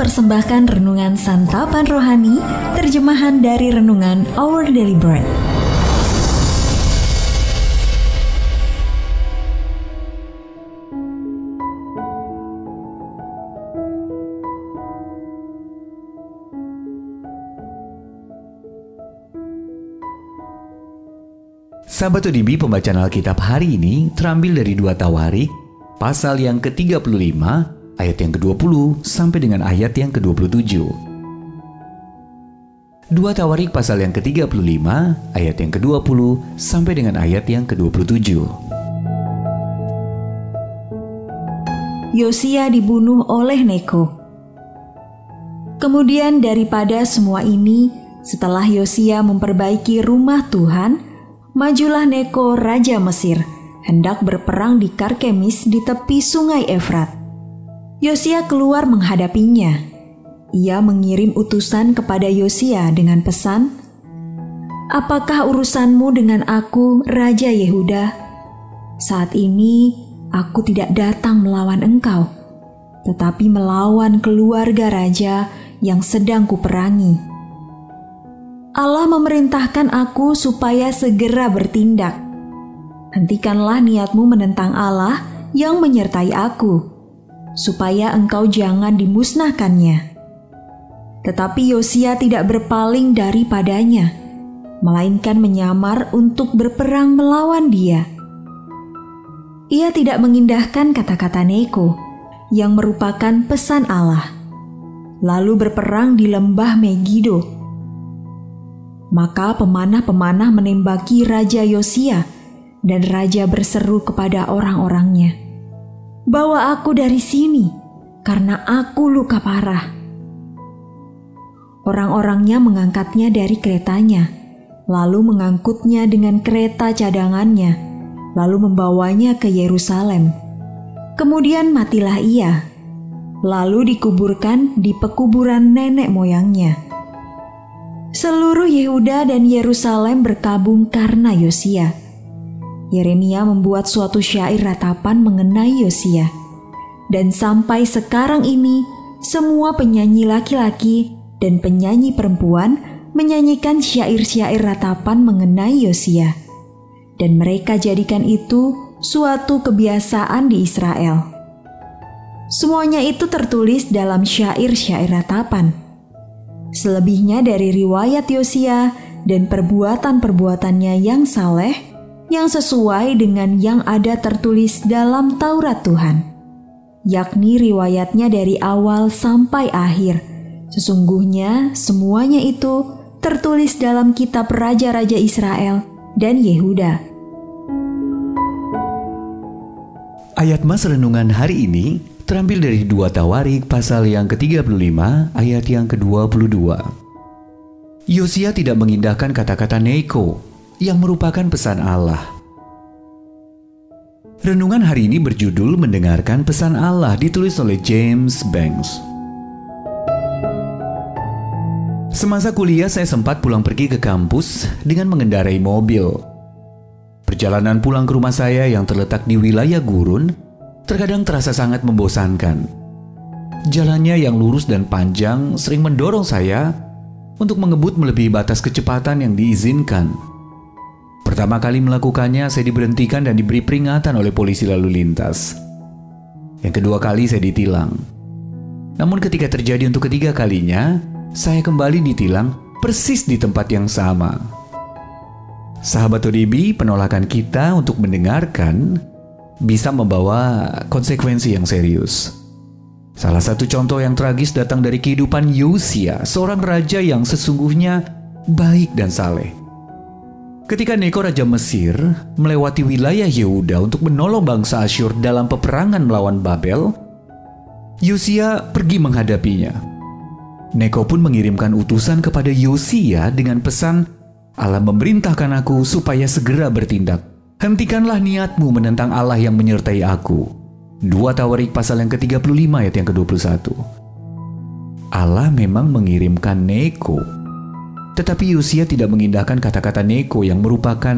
mempersembahkan renungan santapan rohani, terjemahan dari renungan Our Daily Bread. Sahabat ODB pembacaan Alkitab hari ini terambil dari dua Tawarik, pasal yang ke-35, ayat yang ke-20 sampai dengan ayat yang ke-27. Dua Tawarik pasal yang ke-35, ayat yang ke-20 sampai dengan ayat yang ke-27. Yosia dibunuh oleh Neko. Kemudian daripada semua ini, setelah Yosia memperbaiki rumah Tuhan, majulah Neko Raja Mesir, hendak berperang di Karkemis di tepi sungai Efrat. Yosia keluar menghadapinya. Ia mengirim utusan kepada Yosia dengan pesan, Apakah urusanmu dengan aku, Raja Yehuda? Saat ini aku tidak datang melawan engkau, tetapi melawan keluarga raja yang sedang kuperangi. Allah memerintahkan aku supaya segera bertindak. Hentikanlah niatmu menentang Allah yang menyertai aku, supaya engkau jangan dimusnahkannya. Tetapi Yosia tidak berpaling daripadanya, melainkan menyamar untuk berperang melawan dia. Ia tidak mengindahkan kata-kata Neko yang merupakan pesan Allah, lalu berperang di lembah Megido. Maka pemanah-pemanah menembaki Raja Yosia, dan Raja berseru kepada orang-orangnya, "Bawa aku dari sini, karena aku luka parah." Orang-orangnya mengangkatnya dari keretanya, lalu mengangkutnya dengan kereta cadangannya, lalu membawanya ke Yerusalem. Kemudian matilah ia, lalu dikuburkan di pekuburan nenek moyangnya. Seluruh Yehuda dan Yerusalem berkabung karena Yosia. Yeremia membuat suatu syair ratapan mengenai Yosia. Dan sampai sekarang ini, semua penyanyi laki-laki dan penyanyi perempuan menyanyikan syair-syair ratapan mengenai Yosia. Dan mereka jadikan itu suatu kebiasaan di Israel. Semuanya itu tertulis dalam syair-syair ratapan. Selebihnya dari riwayat Yosia dan perbuatan-perbuatannya yang saleh, yang sesuai dengan yang ada tertulis dalam Taurat Tuhan, yakni riwayatnya dari awal sampai akhir. Sesungguhnya semuanya itu tertulis dalam kitab Raja-Raja Israel dan Yehuda. Ayat Mas Renungan hari ini terambil dari dua Tawarik pasal yang ke-35 ayat yang ke-22. Yosia tidak mengindahkan kata-kata Neko yang merupakan pesan Allah. Renungan hari ini berjudul Mendengarkan Pesan Allah ditulis oleh James Banks. Semasa kuliah saya sempat pulang pergi ke kampus dengan mengendarai mobil. Perjalanan pulang ke rumah saya yang terletak di wilayah gurun terkadang terasa sangat membosankan. Jalannya yang lurus dan panjang sering mendorong saya untuk mengebut melebihi batas kecepatan yang diizinkan. Pertama kali melakukannya, saya diberhentikan dan diberi peringatan oleh polisi lalu lintas. Yang kedua kali saya ditilang. Namun ketika terjadi untuk ketiga kalinya, saya kembali ditilang persis di tempat yang sama. Sahabat ODB, penolakan kita untuk mendengarkan bisa membawa konsekuensi yang serius. Salah satu contoh yang tragis datang dari kehidupan Yosia, seorang raja yang sesungguhnya baik dan saleh. Ketika Neko Raja Mesir melewati wilayah Yehuda untuk menolong bangsa Asyur dalam peperangan melawan Babel, Yosia pergi menghadapinya. Neko pun mengirimkan utusan kepada Yosia dengan pesan, Allah memerintahkan aku supaya segera bertindak. Hentikanlah niatmu menentang Allah yang menyertai aku. Dua Tawarik pasal yang ke-35 ayat yang ke-21. Allah memang mengirimkan Neko. Tetapi Yosia tidak mengindahkan kata-kata Neko yang merupakan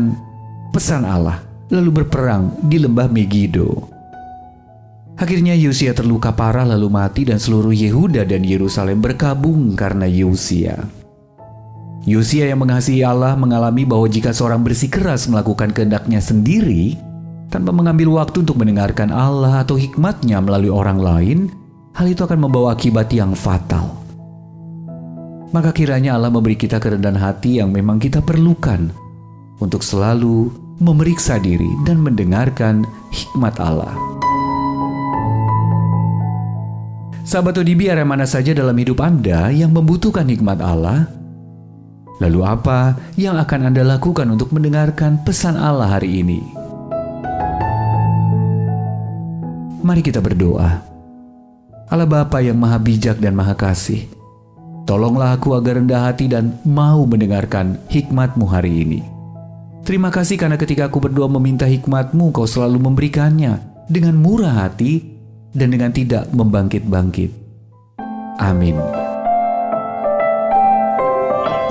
pesan Allah lalu berperang di lembah Megido. Akhirnya Yosia terluka parah lalu mati dan seluruh Yehuda dan Yerusalem berkabung karena Yosia. Yosia yang mengasihi Allah mengalami bahwa jika seorang bersikeras melakukan kehendaknya sendiri, tanpa mengambil waktu untuk mendengarkan Allah atau hikmatnya melalui orang lain, hal itu akan membawa akibat yang fatal. Maka kiranya Allah memberi kita kerendahan hati yang memang kita perlukan untuk selalu memeriksa diri dan mendengarkan hikmat Allah. Sahabat ODB area mana saja dalam hidup Anda yang membutuhkan hikmat Allah? Lalu apa yang akan Anda lakukan untuk mendengarkan pesan Allah hari ini? Mari kita berdoa. Allah Bapa yang maha bijak dan maha kasih, tolonglah aku agar rendah hati dan mau mendengarkan hikmatmu hari ini. Terima kasih karena ketika aku berdoa meminta hikmatmu, kau selalu memberikannya dengan murah hati dan dengan tidak membangkit-bangkit. Amin.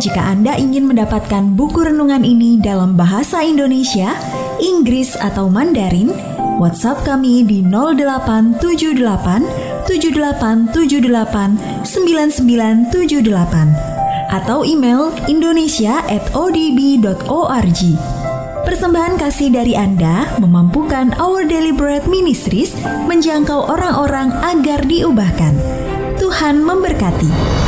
Jika Anda ingin mendapatkan buku renungan ini dalam bahasa Indonesia, Inggris atau Mandarin, WhatsApp kami di 0878 7878 9978 atau email indonesia@odb.org. Persembahan kasih dari Anda memampukan Our Bread Ministries menjangkau orang-orang agar diubahkan. Tuhan memberkati.